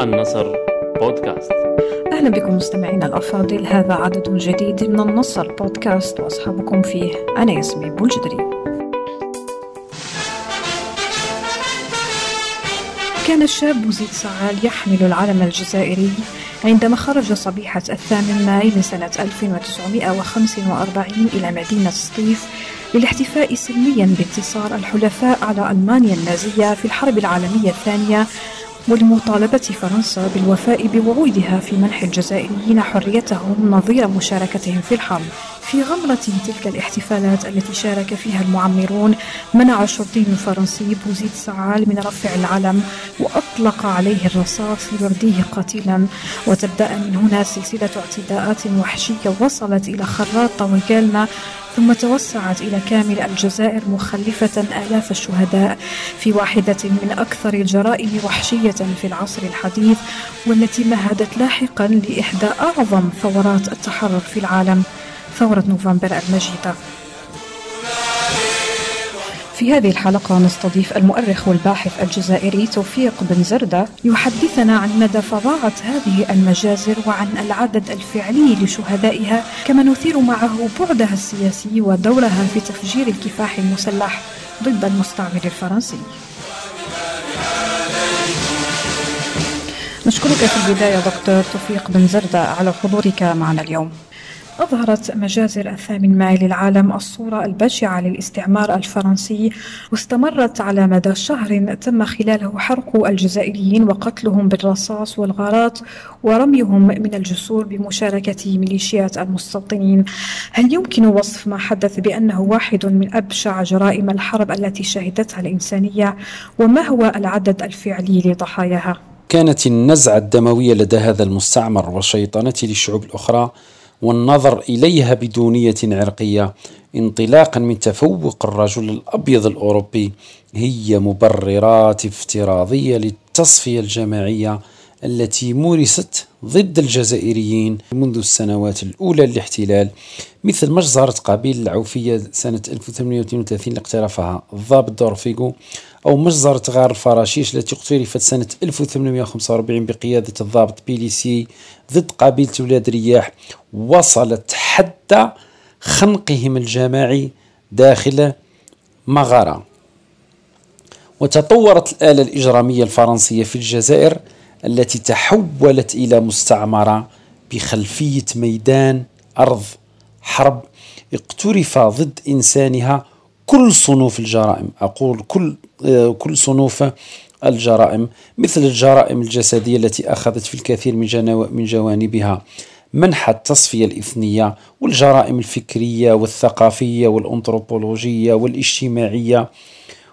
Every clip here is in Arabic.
النصر بودكاست. أهلا بكم مستمعينا الأفاضل. هذا عدد جديد من النصر بودكاست وأصحابكم فيه أنا ياسمين بولجدري. كان الشاب زيد سعال يحمل العلم الجزائري عندما خرج صبيحة الثامن ماي من سنة 1945 إلى مدينة سطيف للاحتفاء سلميا بانتصار الحلفاء على ألمانيا النازية في الحرب العالمية الثانية ولمطالبة فرنسا بالوفاء بوعودها في منح الجزائريين حريتهم نظير مشاركتهم في الحرب. في غمرة تلك الاحتفالات التي شارك فيها المعمرون منع الشرطي الفرنسي بوزيد سعال من رفع العلم وأطلق عليه الرصاص ليرديه قتيلا. وتبدأ من هنا سلسلة اعتداءات وحشية وصلت إلى خراطة وجالنا ثم توسعت إلى كامل الجزائر مخلفة آلاف الشهداء. في واحدة من أكثر الجرائم وحشية في العصر الحديث والتي مهدت لاحقا لإحدى أعظم ثورات التحرر في العالم. ثورة نوفمبر المجيدة في هذه الحلقة نستضيف المؤرخ والباحث الجزائري توفيق بن زردة يحدثنا عن مدى فظاعة هذه المجازر وعن العدد الفعلي لشهدائها كما نثير معه بعدها السياسي ودورها في تفجير الكفاح المسلح ضد المستعمر الفرنسي. نشكرك في البداية دكتور توفيق بن زردة على حضورك معنا اليوم. أظهرت مجازر الثامن ماي للعالم الصورة البشعة للاستعمار الفرنسي واستمرت على مدى شهر تم خلاله حرق الجزائريين وقتلهم بالرصاص والغارات ورميهم من الجسور بمشاركة ميليشيات المستوطنين هل يمكن وصف ما حدث بأنه واحد من أبشع جرائم الحرب التي شهدتها الإنسانية وما هو العدد الفعلي لضحاياها؟ كانت النزعة الدموية لدى هذا المستعمر وشيطنته للشعوب الأخرى والنظر إليها بدونية عرقية. انطلاقا من تفوق الرجل الأبيض الأوروبي هي مبررات افتراضية للتصفية الجماعية التي مورست ضد الجزائريين منذ السنوات الأولى للاحتلال مثل مجزرة قابيل العوفية سنة 1832 اللي اقترفها الضابط دورفيغو. أو مجزرة غار الفراشيش التي اقترفت سنة 1845 بقيادة الضابط بيليسي ضد قبيلة ولاد رياح وصلت حتى خنقهم الجماعي داخل مغارة. وتطورت الآلة الإجرامية الفرنسية في الجزائر التي تحولت إلى مستعمرة بخلفية ميدان أرض حرب اقترف ضد إنسانها كل صنوف الجرائم أقول كل آه، كل صنوف الجرائم مثل الجرائم الجسدية التي أخذت في الكثير من من جوانبها. منح التصفية الإثنية والجرائم الفكرية والثقافية والأنثروبولوجية والاجتماعية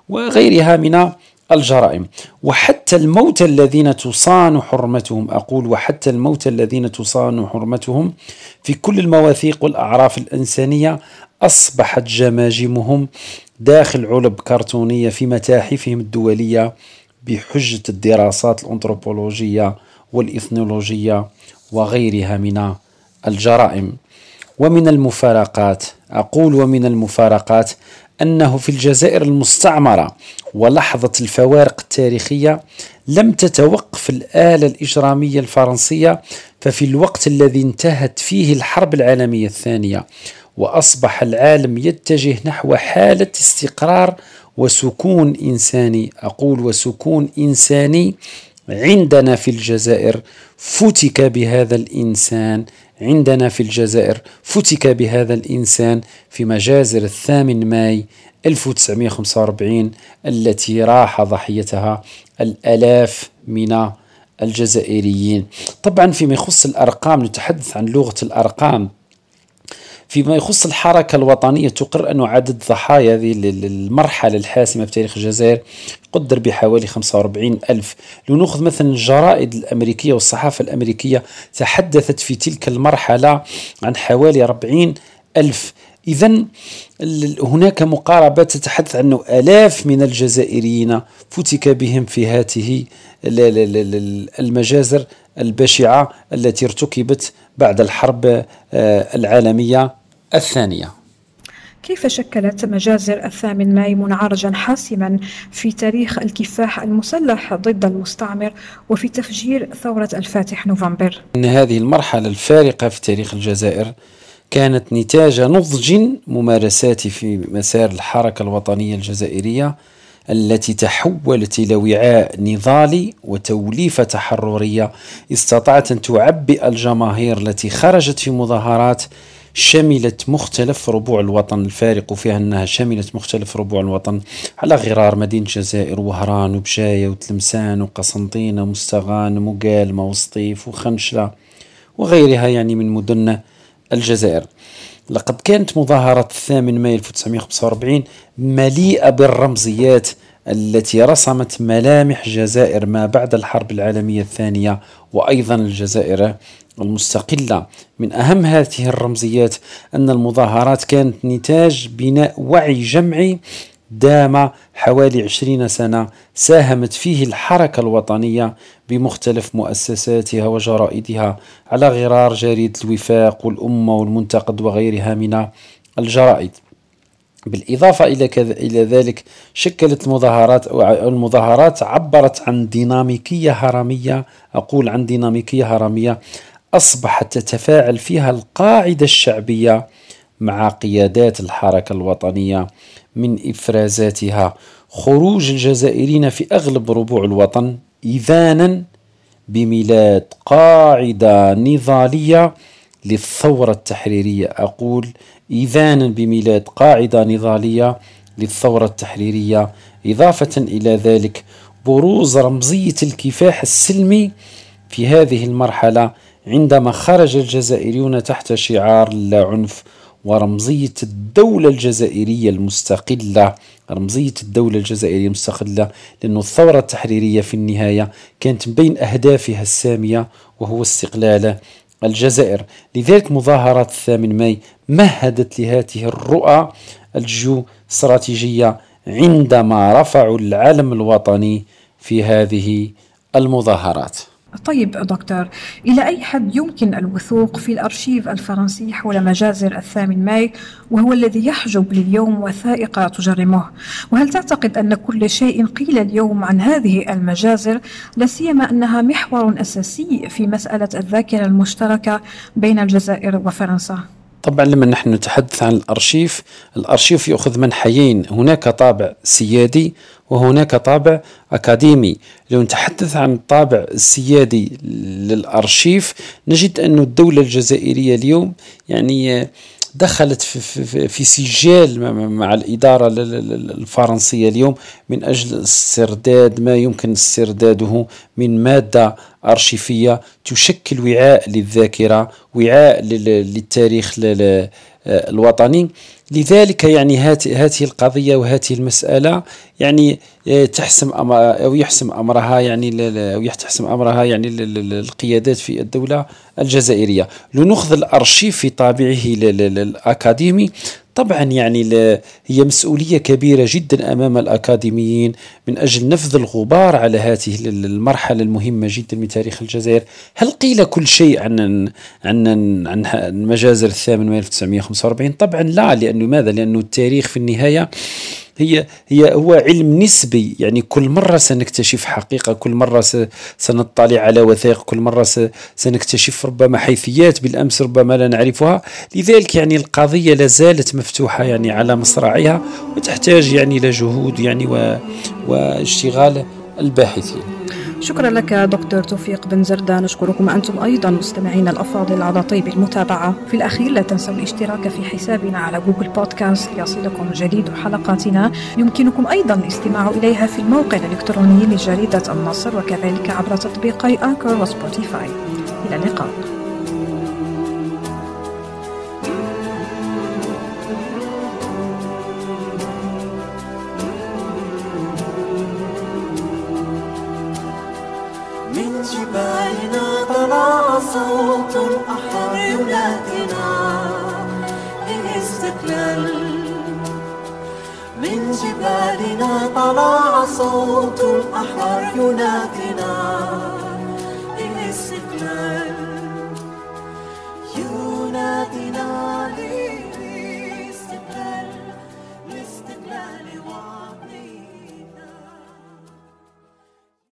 وغيرها من الجرائم. وحتى الموت الذين تصان حرمتهم أقول وحتى الموت الذين تصان حرمتهم في كل المواثيق والأعراف الإنسانية أصبحت جماجمهم داخل علب كرتونية في متاحفهم الدولية بحجة الدراسات الأنثروبولوجية والإثنولوجية وغيرها من الجرائم. ومن المفارقات أقول ومن المفارقات أنه في الجزائر المستعمرة ولحظة الفوارق التاريخية لم تتوقف الآلة الإجرامية الفرنسية ففي الوقت الذي انتهت فيه الحرب العالمية الثانية وأصبح العالم يتجه نحو حالة استقرار وسكون إنساني. أقول وسكون إنساني عندنا في الجزائر. فتك بهذا الإنسان. عندنا في الجزائر. فتك بهذا الإنسان في مجازر الثامن ماي 1945 التي راح ضحيتها الآلاف من الجزائريين. طبعا فيما يخص الأرقام نتحدث عن لغة الأرقام. فيما يخص الحركة الوطنية تقر أن عدد ضحايا هذه المرحلة الحاسمة في تاريخ الجزائر قدر بحوالي 45 ألف. لو نأخذ مثلا الجرائد الأمريكية والصحافة الأمريكية تحدثت في تلك المرحلة عن حوالي 40 ألف. إذا هناك مقاربة تتحدث عن آلاف من الجزائريين فتك بهم في هذه المجازر البشعة التي ارتكبت بعد الحرب آه، العالمية الثانية. كيف شكلت مجازر الثامن ماي منعرجا حاسما في تاريخ الكفاح المسلح ضد المستعمر وفي تفجير ثورة الفاتح نوفمبر؟ إن هذه المرحلة الفارقة في تاريخ الجزائر كانت نتاج نضج ممارسات في مسار الحركة الوطنية الجزائرية التي تحولت إلى وعاء نضالي وتوليفة تحررية استطاعت أن تعبئ الجماهير التي خرجت في مظاهرات شملت مختلف ربوع الوطن. الفارق فيها أنها شملت مختلف ربوع الوطن على غرار مدينة الجزائر وهران وبجاية وتلمسان وقسنطينة ومستغان ومقالمة وسطيف وخنشلة وغيرها يعني من مدن الجزائر. لقد كانت مظاهرة الثامن مايو 1945 مليئة بالرمزيات التي رسمت ملامح جزائر ما بعد الحرب العالمية الثانية وأيضا الجزائر المستقلة. من أهم هذه الرمزيات أن المظاهرات كانت نتاج بناء وعي جمعي دام حوالي عشرين سنة ساهمت فيه الحركة الوطنية بمختلف مؤسساتها وجرائدها على غرار جريدة الوفاق والأمة والمنتقد وغيرها من الجرائد. بالإضافة إلى كذا إلى ذلك شكلت المظاهرات المظاهرات عبرت عن ديناميكية هرمية أقول عن ديناميكية هرمية أصبحت تتفاعل فيها القاعدة الشعبية مع قيادات الحركة الوطنية من إفرازاتها. خروج الجزائريين في أغلب ربوع الوطن إذانا بميلاد قاعدة نضالية للثورة التحريرية. أقول إذانا بميلاد قاعدة نضالية للثورة التحريرية. إضافة إلى ذلك بروز رمزية الكفاح السلمي في هذه المرحلة عندما خرج الجزائريون تحت شعار لا عنف. ورمزية الدولة الجزائرية المستقلة. رمزية الدولة الجزائرية المستقلة لأن الثورة التحريرية في النهاية كانت بين أهدافها السامية وهو استقلال الجزائر. لذلك مظاهرات الثامن ماي مهدت لهذه الرؤى الجيو استراتيجية عندما رفعوا العلم الوطني في هذه المظاهرات. طيب دكتور إلى أي حد يمكن الوثوق في الأرشيف الفرنسي حول مجازر الثامن ماي وهو الذي يحجب لليوم وثائق تجرمه وهل تعتقد أن كل شيء قيل اليوم عن هذه المجازر لا سيما أنها محور أساسي في مسألة الذاكرة المشتركة بين الجزائر وفرنسا؟ طبعا لما نحن نتحدث عن الأرشيف الأرشيف يأخذ منحيين هناك طابع سيادي وهناك طابع أكاديمي. لو نتحدث عن الطابع السيادي للأرشيف نجد أن الدولة الجزائرية اليوم يعني دخلت في, في, في سجال مع الإدارة الفرنسية اليوم من أجل استرداد ما يمكن استرداده من مادة أرشيفية تشكل وعاء للذاكرة وعاء للتاريخ الوطني. لذلك يعني هذه القضية وهذه المسألة يعني تحسم أو يحسم أمرها يعني أو يحسم أمرها يعني القيادات في الدولة الجزائرية. لنأخذ الأرشيف في طابعه الأكاديمي. طبعا يعني هي مسؤولية كبيرة جدا أمام الأكاديميين من أجل نفذ الغبار على هذه المرحلة المهمة جدا من تاريخ الجزائر. هل قيل كل شيء عن عن عن مجازر الثامن من 1945 طبعا لا لأنه ماذا؟ لأنه التاريخ في النهاية هي هي هو علم نسبي. يعني كل مرة سنكتشف حقيقة كل مرة سنطلع على وثائق كل مرة سنكتشف ربما حيثيات بالأمس ربما لا نعرفها. لذلك يعني القضية لا زالت مفتوحة يعني على مصراعيها وتحتاج يعني إلى جهود يعني واشتغال الباحثين. شكرا لك دكتور توفيق بن زردة نشكركم أنتم أيضا مستمعين الأفاضل على طيب المتابعة. في الأخير لا تنسوا الاشتراك في حسابنا على جوجل بودكاست ليصلكم جديد حلقاتنا. يمكنكم أيضا الاستماع إليها في الموقع الإلكتروني لجريدة النصر وكذلك عبر تطبيقي Anchor وسبوتيفاي. إلى اللقاء. للاستقلال من جبالنا طلع صوت الأحرار ينادينا.